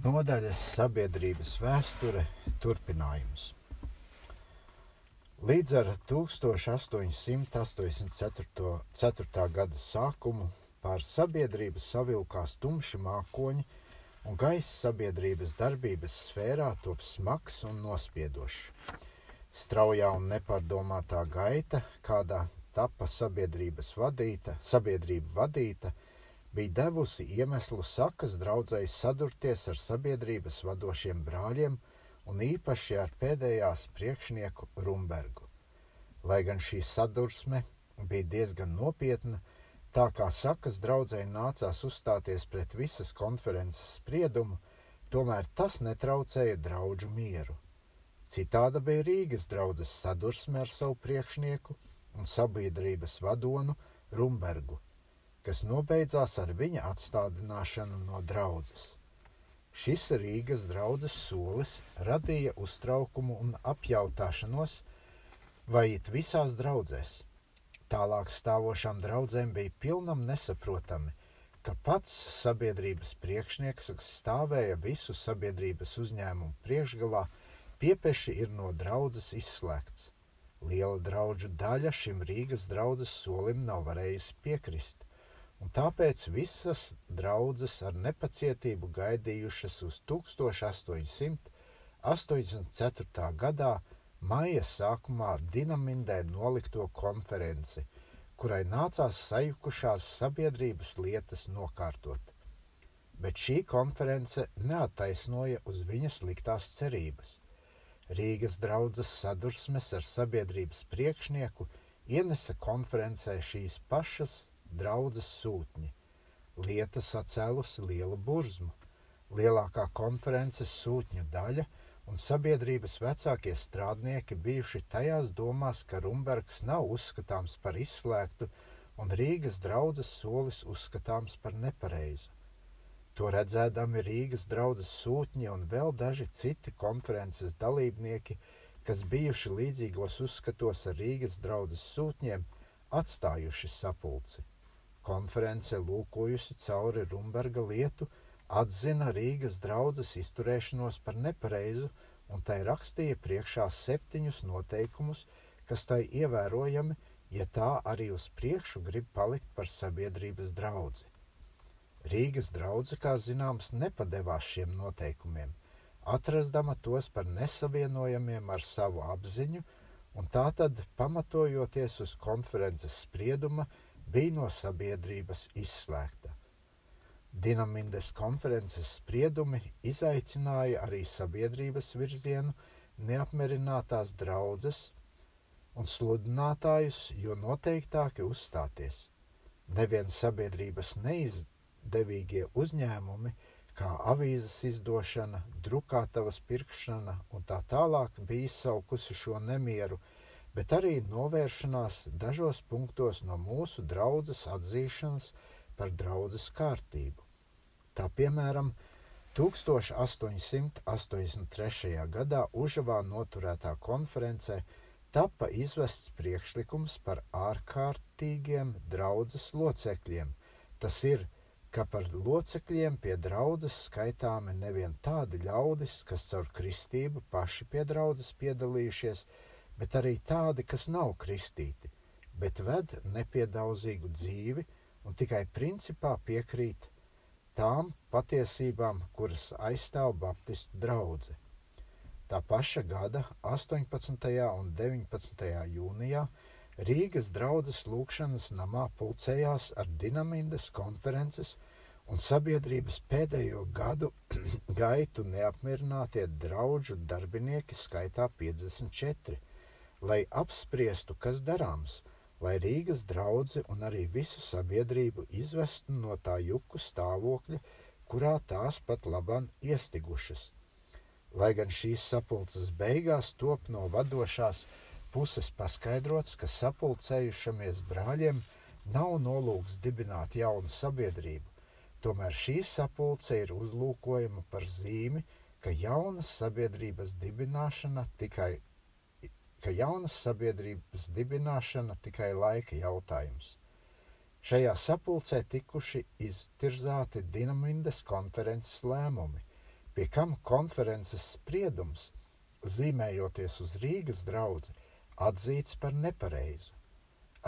Nodaļas sabiedrības vēsture turpinājums. Līdz ar 1884. gada sākumu pār sabiedrību savilkās tumši mākoņi, un gaisa sabiedrības darbības sfērā top smags un nospiedošs. Straujā un nepārdomātā gaita, kādā tapa sabiedrības vadīta, sabiedrība vadīta, bija devusi iemeslu sakas draudzēji sadurties ar sabiedrības vadošiem brāļiem un īpaši ar pēdējās priekšnieku Rumbergu. Lai gan šī sadursme bija diezgan nopietna, tā kā sakas draudzēji nācās uzstāties pret visas konferences spriedumu, tomēr tas netraucēja draugu mieru. Citāda bija Rīgas draudzes sadursme ar savu priekšnieku un sabiedrības vadonu Rumbergu kas nobeidzās ar viņa atstādināšanu no draudzes. Šis Rīgas draudzes solis radīja uztraukumu un apjautāšanos, vai it visās draudzēs. Tālāk stāvošām draudzēm bija pilnam nesaprotami, ka pats sabiedrības priekšnieks, kas stāvēja visu sabiedrības uzņēmumu priekšgalā, piepeši ir no draudzes izslēgts. Liela draugu daļa šim Rīgas draudzes solim nav varējusi piekrist un tāpēc visas draudzes ar nepacietību gaidījušas uz 1884. gadā maija sākumā Dinamindē nolikto konferenci, kurai nācās sajukušās sabiedrības lietas nokārtot. Bet šī konference neataisnoja uz viņas liktās cerības. Rīgas draudzes sadursmes ar sabiedrības priekšnieku ienesa konferencē šīs pašas draudzes sūtņi. Lieta sacēlusi lielu burzmu. Lielākā konferences sūtņu daļa un sabiedrības vecākie strādnieki bijuši tajās domās, ka Rumbergs nav uzskatāms par izslēgtu un Rīgas draudzes solis uzskatāms par nepareizu. To redzēdami Rīgas draudzes sūtņi un vēl daži citi konferences dalībnieki, kas bijuši līdzīgos uzskatos ar Rīgas draudzes sūtņiem, atstājuši sapulci. Konference lūkojusi cauri Rumberga lietu, atzina Rīgas draudzes izturēšanos par nepareizu un tai rakstīja priekšā septiņus noteikumus, kas tai ievērojami, ja tā arī uz priekšu grib palikt par sabiedrības draudzi. Rīgas draudze, kā zināms, nepadevās šiem noteikumiem, atrastama tos par nesavienojamiem ar savu apziņu, un tā tad, pamatojoties uz konferences sprieduma, bija no sabiedrības izslēgta. Dinamindes konferences spriedumi izaicināja arī sabiedrības virzienu neapmierinātās draudzes un sludinātājus, jo noteiktāki uzstāties. Neviens sabiedrības neizdevīgie uzņēmumi, kā avīzes izdošana, drukātavas pirkšana un tā tālāk, bija izsaukusi šo nemieru, bet arī novēršanās dažos punktos no mūsu draudzes atzīšanas par draudzes kārtību. Tā piemēram, 1883. gadā Užavā noturētā konferencē tapa izvests priekšlikums par ārkārtīgiem draudzes locekļiem. Tas ir, ka par locekļiem pie draudzes skaitāmi nevien tādi ļaudis, kas caur kristību paši pie draudzes piedalījušies, bet arī tādi, kas nav kristīti, bet ved nepiedauzīgu dzīvi un tikai principā piekrīt tām patiesībām, kuras aizstāv Baptistu draugi. Tā paša gada 18. un 19. jūnijā Rīgas draudzes lūkšanas namā pulcējās ar Dinamindas konferences un sabiedrības pēdējo gadu gaitu neapmierinātie draugu darbinieki skaitā 54 lai apspriestu, kas darāms, lai Rīgas draugi un arī visu sabiedrību izvestu no tā juku stāvokļa, kurā tās pat labam iestigušas. Lai gan šīs sapulces beigās top no vadošās puses paskaidrots, ka sapulcējušamies brāļiem nav nolūks dibināt jaunu sabiedrību, tomēr šī sapulce ir uzlūkojama par zīmi, ka jaunas sabiedrības dibināšana tikai ka jaunas sabiedrības dibināšana tikai laika jautājums. Šajā sapulcē tikuši iztirzāti Dinamindas konferences lēmumi, pie kam konferences spriedums, zīmējoties uz Rīgas draugu, atzīts par nepareizu.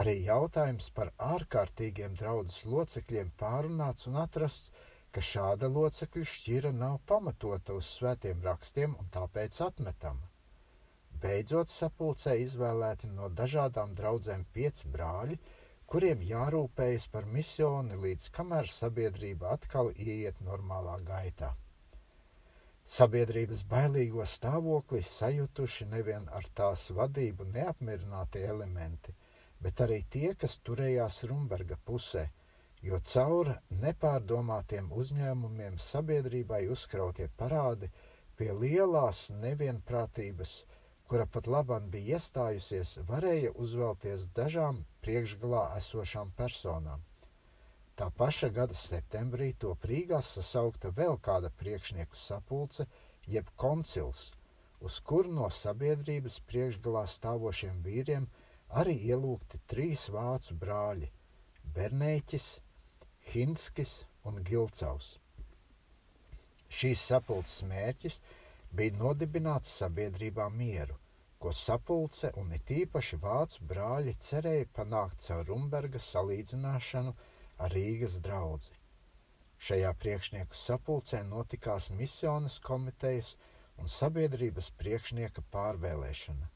Arī jautājums par ārkārtīgiem draudzes locekļiem pārunāts un atrasts, ka šāda locekļu šķira nav pamatota uz svētiem rakstiem un tāpēc atmetama. Beidzot sapulcē izvēlēti no dažādām draudzēm pieci brāļi, kuriem jārūpējas par misioni, līdz kamēr sabiedrība atkal ieiet normālā gaitā. Sabiedrības bailīgo stāvokli sajutuši nevien ar tās vadību neapmierināti elementi, bet arī tie, kas turējās Rumberga pusē, jo caur nepārdomātiem uzņēmumiem sabiedrībai uzkrautie parādi pie lielās nevienprātības kura pat labam bija iestājusies, varēja uzvelties dažām priekšgalā esošām personām. Tā paša gada septembrī to prīgās sasaukta vēl kāda priekšnieku sapulce, jeb koncils, uz kuru no sabiedrības priekšgalā stāvošiem vīriem arī ielūgti trīs vācu brāļi - Bernēķis, Hinskis un Gilcaus. Šīs sapulces mērķis bija nodibināt sabiedrībā mieru, ko sapulce un it īpaši vācu brāļi cerēja panākt caur Rumberga salīdzināšanu ar Rīgas draugu. Šajā priekšnieku sapulcē notikās misionas komitejas un sabiedrības priekšnieka pārvēlēšana.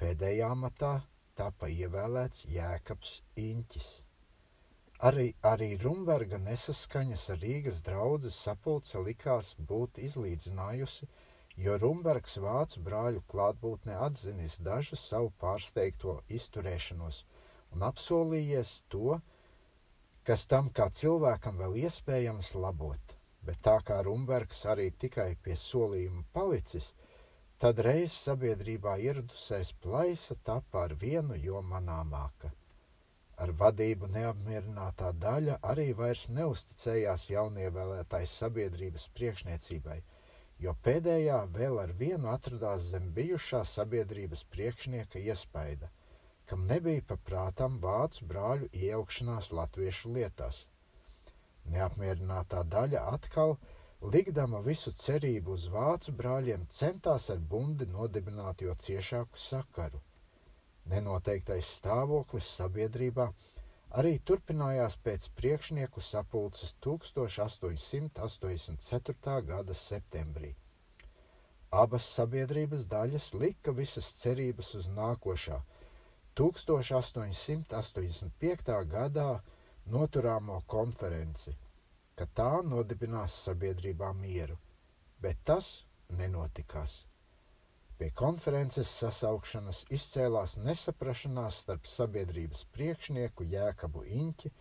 Pēdējā matā tāpa ievēlēts Jēkabs Inķis. Arī, arī Rumberga nesaskaņas ar Rīgas draugu sapulce likās būt izlīdzinājusi, jo Rumbergs vācu brāļu klātbūtnē atzinis dažu savu pārsteigto izturēšanos un apsolījies to, kas tam kā cilvēkam vēl iespējams labot. Bet tā kā Rumbergs arī tikai pie solījuma palicis, tad reiz sabiedrībā ieradusies plaisa tapa ar vienu jo manāmāka. Ar vadību neapmierinātā daļa arī vairs neusticējās jaunievēlētais sabiedrības priekšniecībai – jo pēdējā vēl ar vienu atradās zem bijušā sabiedrības priekšnieka iespaida, kam nebija paprātam vācu brāļu iejaukšanās latviešu lietās. Neapmierinātā daļa atkal, likdama visu cerību uz vācu brāļiem, centās ar bundi nodibināt jo ciešāku sakaru. Nenoteiktais stāvoklis sabiedrībā arī turpinājās pēc priekšnieku sapulces 1884. gada septembrī. Abas sabiedrības daļas lika visas cerības uz nākošā 1885. gadā noturāmo konferenci, ka tā nodibinās sabiedrībā mieru, bet tas nenotikās. Pie konferences sasaukšanas izcēlās nesaprašanās starp sabiedrības priekšnieku Jēkabu Inķi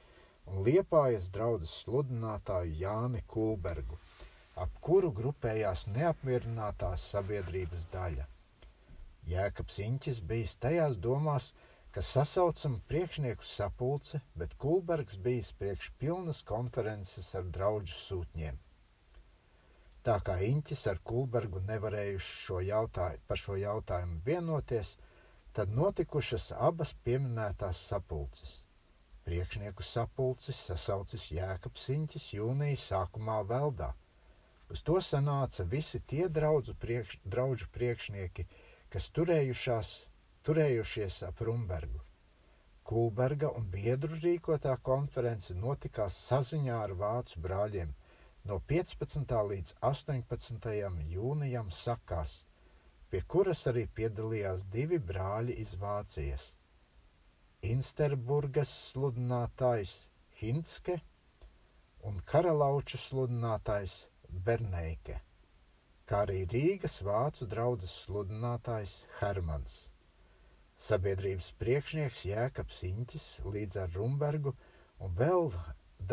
un Liepājas draudzes sludinātāju Jāni Kulbergu, ap kuru grupējās neapmierinātās sabiedrības daļa. Jēkabs Inķis bijis tajās domās, ka sasaucam priekšnieku sapulce, bet Kulbergs bijis priekš pilnas konferences ar draugu sūtņiem. Tā kā Inķis ar Kulbergu nevarējuši šo jautājumu, par šo jautājumu vienoties, tad notikušas abas pieminētās sapulces. Priekšnieku sapulcis sasaucis Jēkabs Inķis jūnijas sākumā Veldā. Uz to sanāca visi tie draudzu priekš, draudžu priekšnieki, kas turējušās, turējušies ap Rumbergu. Kulberga un biedru rīkotā konference notikās saziņā ar vācu brāļiem – no 15. līdz 18. jūnijam sakās, pie kuras arī piedalījās divi brāļi iz Vācijas - Insterburgas sludinātājs Hintske un Karalauča sludinātājs Berneike, kā arī Rīgas vācu draudzes sludinātājs Hermans. Sabiedrības priekšnieks Jēkabs Inķis līdz ar Rumbergu un vēl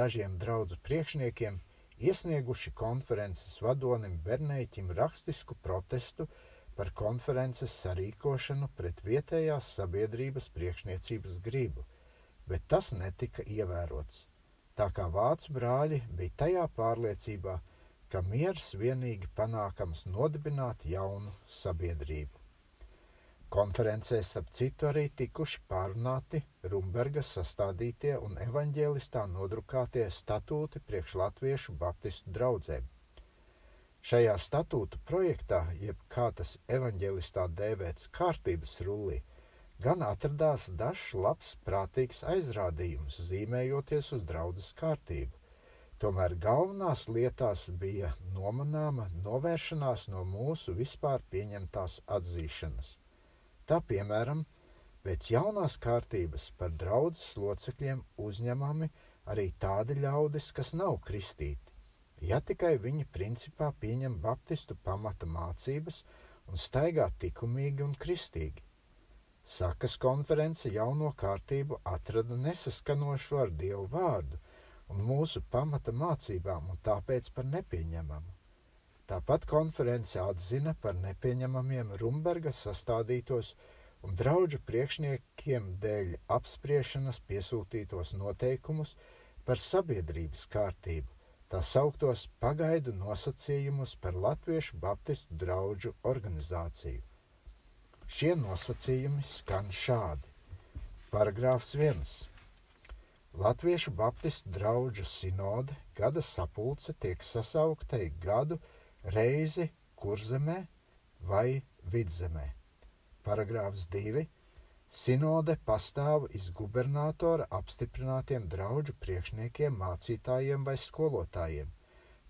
dažiem draugu priekšniekiem – iesnieguši konferences vadonim Bernēķim rakstisku protestu par konferences sarīkošanu pret vietējās sabiedrības priekšniecības gribu, bet tas netika ievērots. Tā kā vācu brāļi bija tajā pārliecībā, ka miers vienīgi panākams nodibināt jaunu sabiedrību. Konferencē starp citu arī tikuši pārunāti Rumbergas sastādītie un evaņģēlistā nodrukātie statūti priekš latviešu baptistu draudzēm. Šajā statūtu projektā, jeb kā tas evanģēlistā dēvēts kārtības rullī, gan atradās dažs labs, prātīgs aizrādījums, zīmējoties uz draudzes kārtību. Tomēr galvenās lietās bija nomanāma novēršanās no mūsu vispār pieņemtās atzīšanas. Tā piemēram, Pēc jaunās kārtības par draudzes locekļiem uzņemami arī tādi ļaudis, kas nav kristīti, ja tikai viņi principā pieņem baptistu pamata mācības un staigā likumīgi un kristīgi. Sakas konference jauno kārtību atrada nesaskanošu ar Dievu vārdu un mūsu pamata mācībām un tāpēc par nepieņemamu. Tāpat konference atzina par nepieņemamiem Rumberga sastādītos un draugu priekšniekiem dēļ apspriešanas piesūtītos noteikumus par sabiedrības kārtību, tā sauktos pagaidu nosacījumus par Latviešu Baptistu draugu organizāciju. Šie nosacījumi skan šādi. Paragrāfs 1. Latviešu Baptistu draugu sinode gada sapulce tiek sasauktai gadu reizi kurzemē vai vidzemē. Paragrāfs 2. Sinode pastāv iz gubernatora apstiprinātiem draugu priekšniekiem, mācītājiem vai skolotājiem.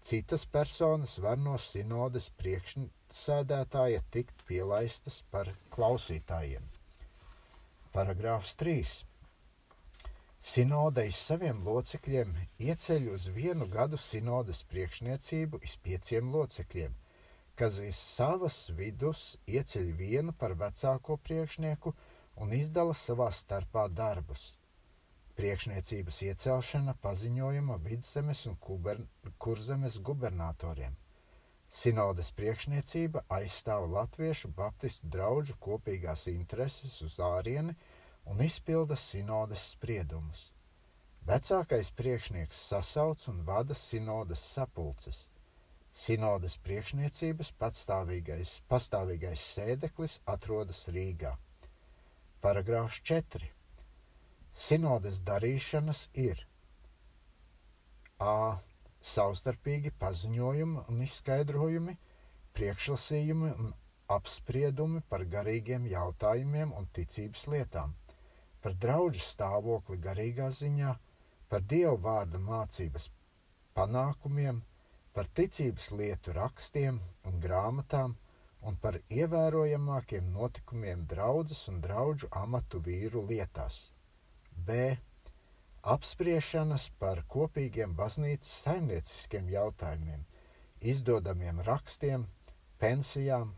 Citas personas var no sinodes priekšsēdētāja tikt pielaistas par klausītājiem. Paragrāfs 3. Sinode iz saviem locekļiem ieceļ uz vienu gadu sinodes priekšniecību iz pieciem locekļiem, kas iz savas vidus ieceļ vienu par vecāko priekšnieku un izdala savā starpā darbus. Priekšniecības iecelšana paziņojama vidzemes un kuber, kurzemes gubernatoriem. Sinodas priekšniecība aizstāv latviešu baptistu draugu kopīgās intereses uz ārieni un izpilda sinodas spriedumus. Vecākais priekšnieks sasauc un vada sinodas sapulces. Sinodas priekšniecības patstāvīgais, pastāvīgais sēdeklis atrodas Rīgā. Paragrāfs 4. Sinodas darīšanas ir a. savstarpīgi paziņojumi un izskaidrojumi, priekšlasījumi un apspriedumi par garīgiem jautājumiem un ticības lietām, par draugu stāvokli garīgā ziņā, par dievu vārda mācības panākumiem, par ticības lietu rakstiem un grāmatām un par ievērojamākiem notikumiem draudzes un draugu amatu vīru lietās. B. Apspriešanas par kopīgiem baznīcas saimnieciskiem jautājumiem, izdodamiem rakstiem, pensijām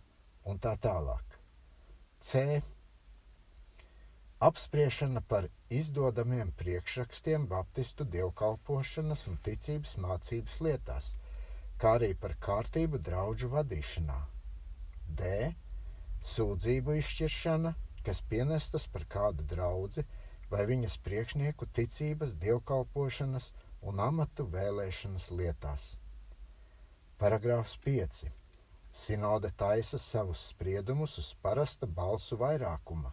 un tā tālāk. C. Apspriešana par izdodamiem priekšrakstiem Baptistu dievkalpošanas un ticības mācības lietās – kā arī par kārtību draugu vadīšanā. D. Sūdzību izšķiršana, kas pienestas par kādu draugu vai viņas priekšnieku ticības, dievkalpošanas un amatu vēlēšanas lietās. Paragrāfs 5. Sinode taisa savus spriedumus uz parasta balsu vairākuma.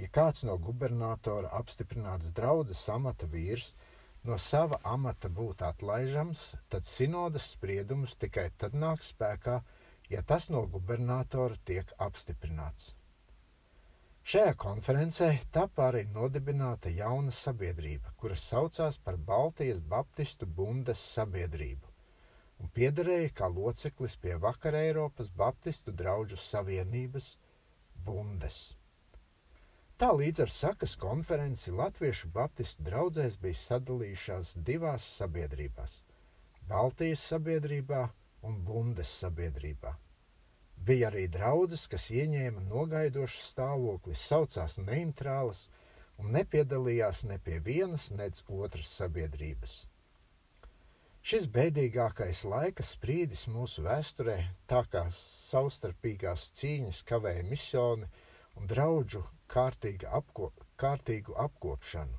Ja kāds no gubernatora apstiprināts draudzes amata vīrs no sava amata būt atlaižams, tad sinodas spriedums tikai tad nāk spēkā, ja tas no gubernatora tiek apstiprināts. Šajā konferencē tapa arī nodibināta jauna sabiedrība, kuras saucās par Baltijas Baptistu bundes sabiedrību un piederēja kā loceklis pie Vakar Eiropas Baptistu draugu savienības bundes. Tā līdz ar sakas konferenci Latviešu Baptistu draugzēs bija sadalījušās divās sabiedrībās - Baltijas sabiedrībā un Bundes sabiedrībā. Bija arī draudzes, kas ieņēma nogaidošu stāvokli, saucās neitrālas un nepiedalījās ne pie vienas, nec otras sabiedrības. Šis bēdīgākais laika sprīdis mūsu vēsturē, tā kā savstarpīgās cīņas kavēja misioni un draugu apko, kārtīgu apkopšanu.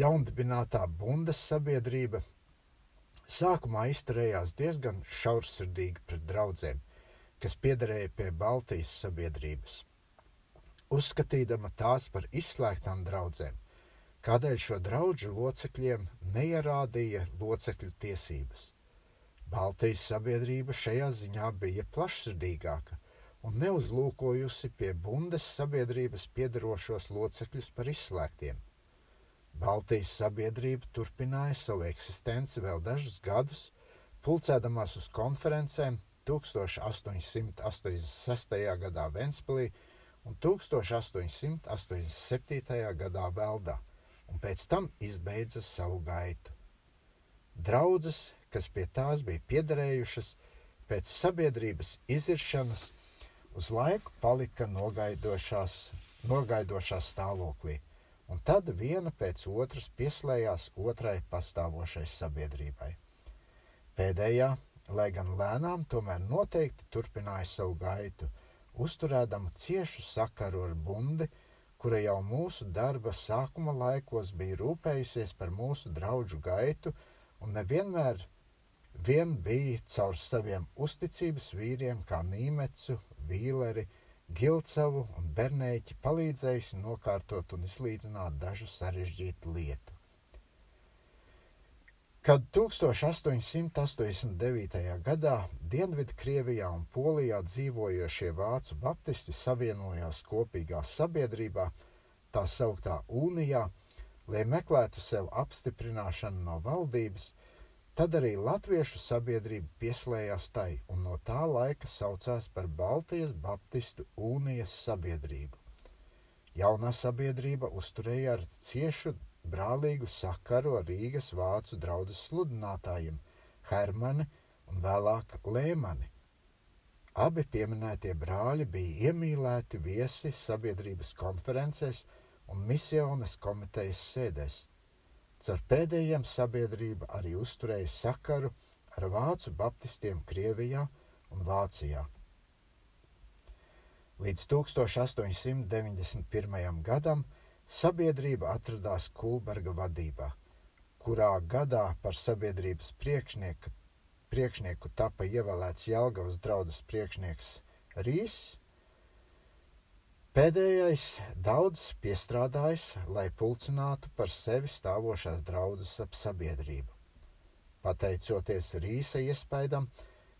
Jaundibinātā bundes sabiedrība sākumā izturējās diezgan šaursirdīgi pret draugiem, kas piederēja pie Baltijas sabiedrības, uzskatīdama tās par izslēgtām draudzēm, kādēļ šo draugu locekļiem neierādīja locekļu tiesības. Baltijas sabiedrība šajā ziņā bija plašsirdīgāka un neuzlūkojusi pie bundes sabiedrības piedarošos locekļus par izslēgtiem. Baltijas sabiedrība turpināja savu eksistenci vēl dažus gadus, pulcēdamās uz konferencēm 1886. gadā Ventspilī un 1887. gadā Veldā, un pēc tam izbeidza savu gaitu. Draudzes, kas pie tās bija piederējušas, pēc sabiedrības iziršanas uz laiku palika nogaidošās, nogaidošās stāvoklī, un tad viena pēc otras pieslējās otrai pastāvošai sabiedrībai. Pēdējā, lai gan lēnām, tomēr noteikti turpināja savu gaitu, uzturēdama ciešu sakaru ar bundi, kura jau mūsu darba sākuma laikos bija rūpējusies par mūsu draugu gaitu un nevienmēr vien bija caur saviem uzticības vīriem, kā Nīmecu, Vīleri, Gilcavu un Bernēķi, palīdzējusi nokārtot un izlīdzināt dažu sarežģītu lietu. Kad 1889. gadā Dienvidkrievijā un Polijā dzīvojošie vācu baptisti savienojās kopīgā sabiedrībā, tā sauktā Unijā, lai meklētu sev apstiprināšanu no valdības, Tad arī latviešu sabiedrība pieslējās tai un no tā laika saucās par Baltijas Baptistu Unijas sabiedrību. Jaunā sabiedrība uzturēja ar ciešu brālīgu sakaru ar Rīgas vācu draugu sludinātājiem Hermani un vēlāk Lēmani. Abi pieminētie brāļi bija iemīlēti viesi sabiedrības konferencēs un misionas komitejas sēdēs. Caur pēdējiem sabiedrība arī uzturēja sakaru ar vācu baptistiem Krievijā un Vācijā. Līdz 1891. gadam sabiedrība atradās Kulberga vadībā, kurā gadā par sabiedrības priekšnieku, priekšnieku tapa ievēlēts Jelgavas draudzes priekšnieks Rīs Pēdējais daudz piestrādājis, lai pulcinātu par sevi stāvošās draudzes ap sabiedrību. Pateicoties Rīsa iespaidam,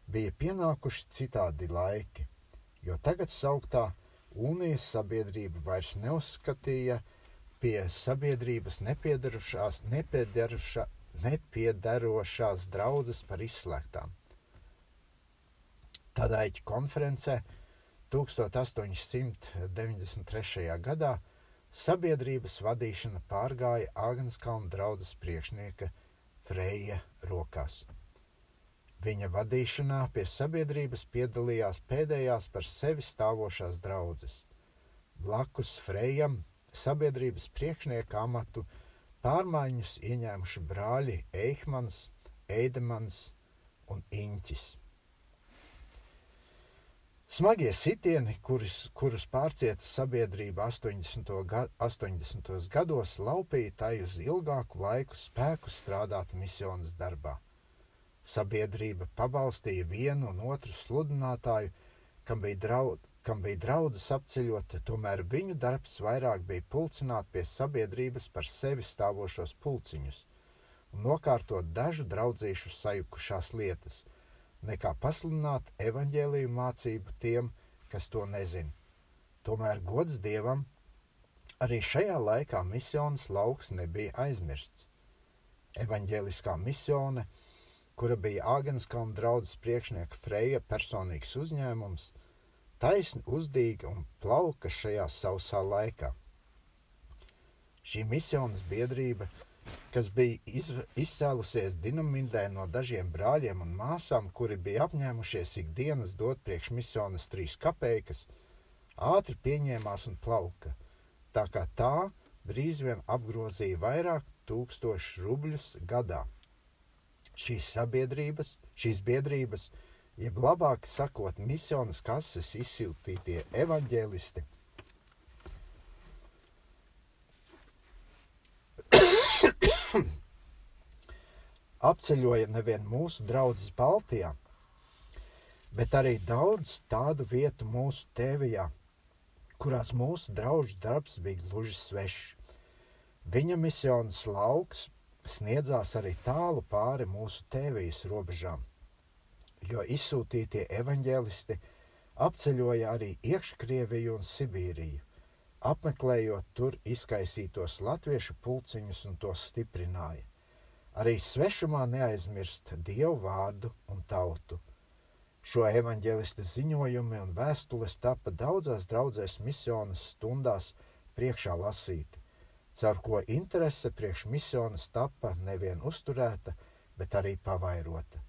bija pienākuši citādi laiki, jo tagad sauktā Unijas sabiedrība vairs neuzskatīja pie sabiedrības nepiedarošās, nepiedarošā, nepiedarošās draudzes par izslēgtām. Tādēļ konferencē 1893. gadā sabiedrības vadīšana pārgāja Āgenskalna draudzes priekšnieka Freja rokās. Viņa vadīšanā pie sabiedrības piedalījās pēdējās par sevi stāvošās draudzes. Blakus Frejam sabiedrības priekšnieka amatu pārmaiņus ieņēmuši brāļi Eihmans, Eidemans un Inķis. Smagie sitieni, kurus, kurus pārcieta sabiedrība 80. Ga 80. gados, laupīja tai uz ilgāku laiku spēku strādāt misijas darbā. Sabiedrība pabalstīja vienu un otru sludinātāju, kam bija, draud, kam bija draudzes apceļot, tomēr viņu darbs vairāk bija pulcināt pie sabiedrības par sevi stāvošos pulciņus un nokārtot dažu draudzīšu sajukušās lietas – nekā pasludināt evaņģēlīju mācību tiem, kas to nezina. Tomēr gods Dievam, arī šajā laikā misijas lauks nebija aizmirsts. Evanģēliskā misione, kura bija Āgenskalna draudzes priekšnieka Freja personīgs uzņēmums, taisni uzdīga un plauka šajā sausā laikā. Šī misijas biedrība kas bija iz, izcēlusies dinamīdē no dažiem brāļiem un māsām, kuri bija apņēmušies ikdienas dot priekšmisionas trīs kapeikas, ātri pieņēmās un plauka, tā kā tā drīz vien apgrozīja vairāk tūkstošu rubļus gadā. Šīs sabiedrības, šīs biedrības, jeb labāk sakot, misionas kases izsiltītie evaņģēlisti – apceļoja nevien mūsu draugus Baltijā, bet arī daudz tādu vietu mūsu tēvijā, kurās mūsu draugu darbs bija gluži svešs. Viņa misijas lauks sniedzās arī tālu pāri mūsu tēvijas robežām. jo izsūtītie evaņģēlisti apceļoja arī iekškrieviju un Sibīriju, apmeklējot tur izkaisītos latviešu pulciņus un tos stiprināja. Arī svešumā neaizmirst dievu vārdu un tautu. Šo evaņģēlista ziņojumi un vēstules tapa daudzās draudzēs misionas stundās priekšā lasīti, caur ko interese priekš misionas tapa nevien uzturēta, bet arī pavairota.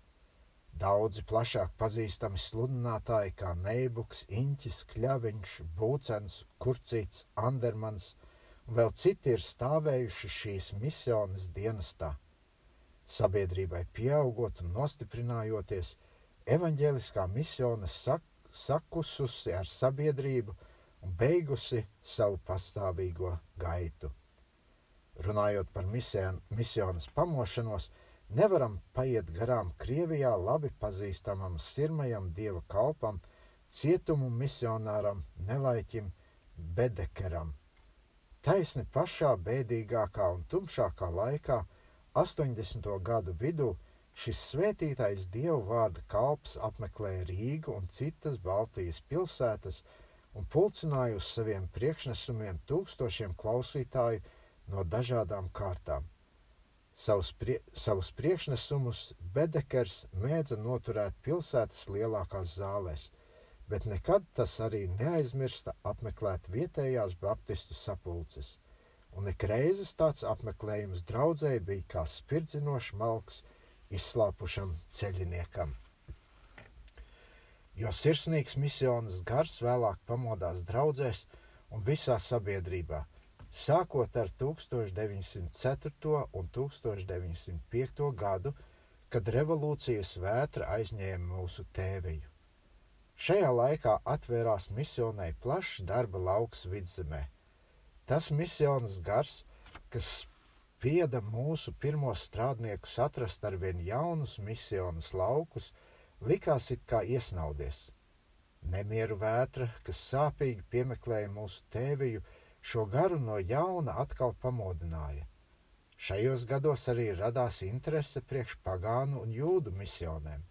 Daudzi plašāk pazīstami sludinātāji kā Neibuks, Inķis, Kļaviņš, Būcens, Kurcīts, Andermans un vēl citi ir stāvējuši šīs misionas dienestā. Sabiedrībai pieaugot un nostiprinājoties, evaņģēliskā misiona sak sakususi ar sabiedrību un beigusi savu pastāvīgo gaitu. Runājot par misionas pamošanos, Nevaram paiet garām Krievijā labi pazīstamam sirmajam dieva kalpam, cietumu misionāram Nelaiķim Bedekeram. Taisni pašā bēdīgākā un tumšākā laikā, 80. gadu vidū, šis svētītais dievu vārda kalps apmeklēja Rīgu un citas Baltijas pilsētas un pulcināja uz saviem priekšnesumiem tūkstošiem klausītāju no dažādām kārtām. Savus, prie, savus priekšnesumus Bedekers mēdza noturēt pilsētas lielākās zālēs, bet nekad tas arī neaizmirsta apmeklēt vietējās baptistu sapulces, un ikreizes tāds apmeklējums draudzēji bija kā spirdzinošs malks izslāpušam ceļiniekam. Jo sirsnīgs misionas gars vēlāk pamodās draudzēs un visā sabiedrībā – sākot ar 1904. un 1905. gadu, kad revolūcijas vētra aizņēma mūsu tēviju. Šajā laikā atvērās misionai plašs darba lauks vidzemē. Tas misionas gars, kas spieda mūsu pirmos strādniekus atrast arvien jaunus misionas laukus, likās it kā iesnaudies. Nemieru vētra, kas sāpīgi piemeklēja mūsu tēviju, šo garu no jauna atkal pamodināja. Šajos gados arī radās interese priekš pagānu un jūdu misionēm.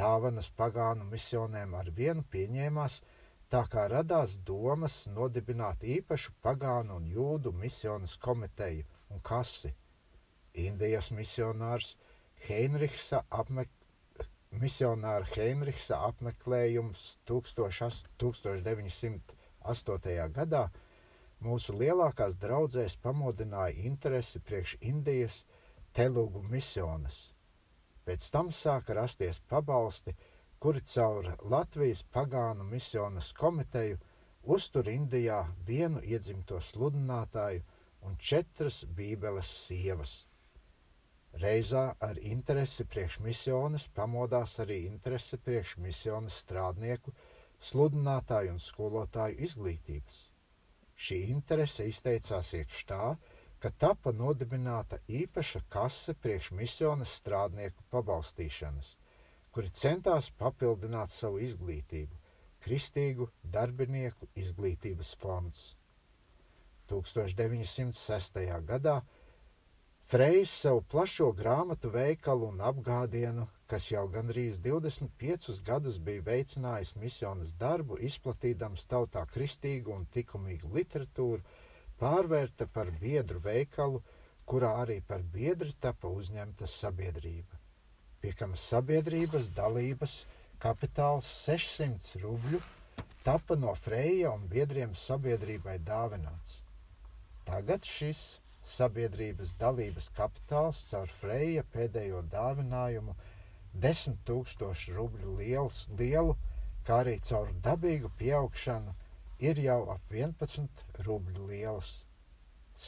Dāvanas pagānu misionēm ar vienu pieņēmās, tā kā radās domas nodibināt īpašu pagānu un jūdu misionas komiteju un kasi. Indijas misionārs Heinrichsa apmek misionāra Heinrichsa apmeklējums 1908. gadā mūsu lielākās draudzēs pamodināja interesi priekš Indijas telugu misionas. Pēc tam sāka rasties pabalsti, kuri caur Latvijas pagānu misionas komiteju uztur Indijā vienu iedzimto sludinātāju un četras bībeles sievas. Reizā ar interesi priekš misionas pamodās arī interese priekš misionas strādnieku, sludinātāju un skolotāju izglītības. Šī interese izteicās iekš tā, ka tapa nodibināta īpaša kase priekš misionas strādnieku pabalstīšanas, kuri centās papildināt savu izglītību - Kristīgu darbinieku izglītības fonds. 1906. gadā Frejs savu plašo grāmatu veikalu un apgādienu, kas jau gandrīz 25 gadus bija veicinājis misijas darbu, izplatīdams tautā kristīgu un likumīgu literatūru, pārvērta par biedru veikalu, kurā arī par biedru tapa uzņemta sabiedrība. Piekam sabiedrības dalības kapitāls 600 rubļu tapa no Freja un biedriem sabiedrībai dāvināts. Tagad šis sabiedrības dalības kapitāls caur Freja pēdējo dāvinājumu 10 tūkstošu rubļu liels, lielu, kā arī caur dabīgu pieaugšanu ir jau ap 11 rubļu liels.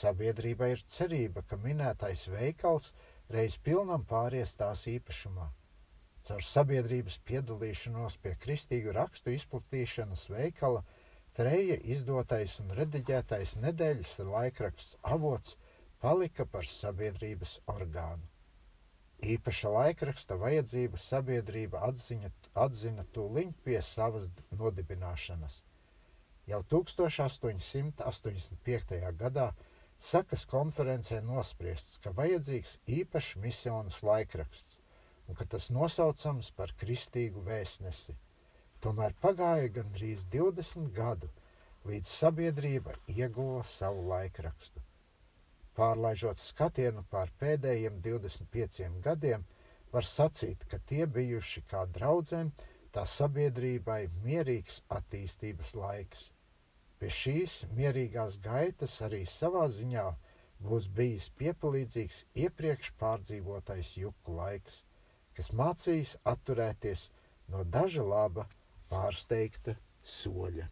Sabiedrībai ir cerība, ka minētais veikals reiz pilnam pāries tās īpašumā. Caur sabiedrības piedalīšanos pie kristīgu rakstu izplatīšanas veikala Freja izdotais un rediģētais nedēļas laikraksts avots palika par sabiedrības orgānu. Īpaša laikraksta vajadzību sabiedrība atziņa, atzina tūliņ pie savas nodibināšanas. Jau 1885. gadā Sakas konferencē nospriests, ka vajadzīgs īpašs misijas laikraksts, un ka tas nosaucams par kristīgu vēstnesi. Tomēr pagāja gandrīz 20 gadu, līdz sabiedrība ieguva savu laikrakstu. Pārlaižot skatienu pār pēdējiem 25 gadiem, var sacīt, ka tie bijuši kā draudzēm, tā sabiedrībai mierīgs attīstības laiks. Pie šīs mierīgās gaitas arī savā ziņā būs bijis piepalīdzīgs iepriekš pārdzīvotais juku laiks, kas mācīs atturēties no daža laba pārsteigta soļa.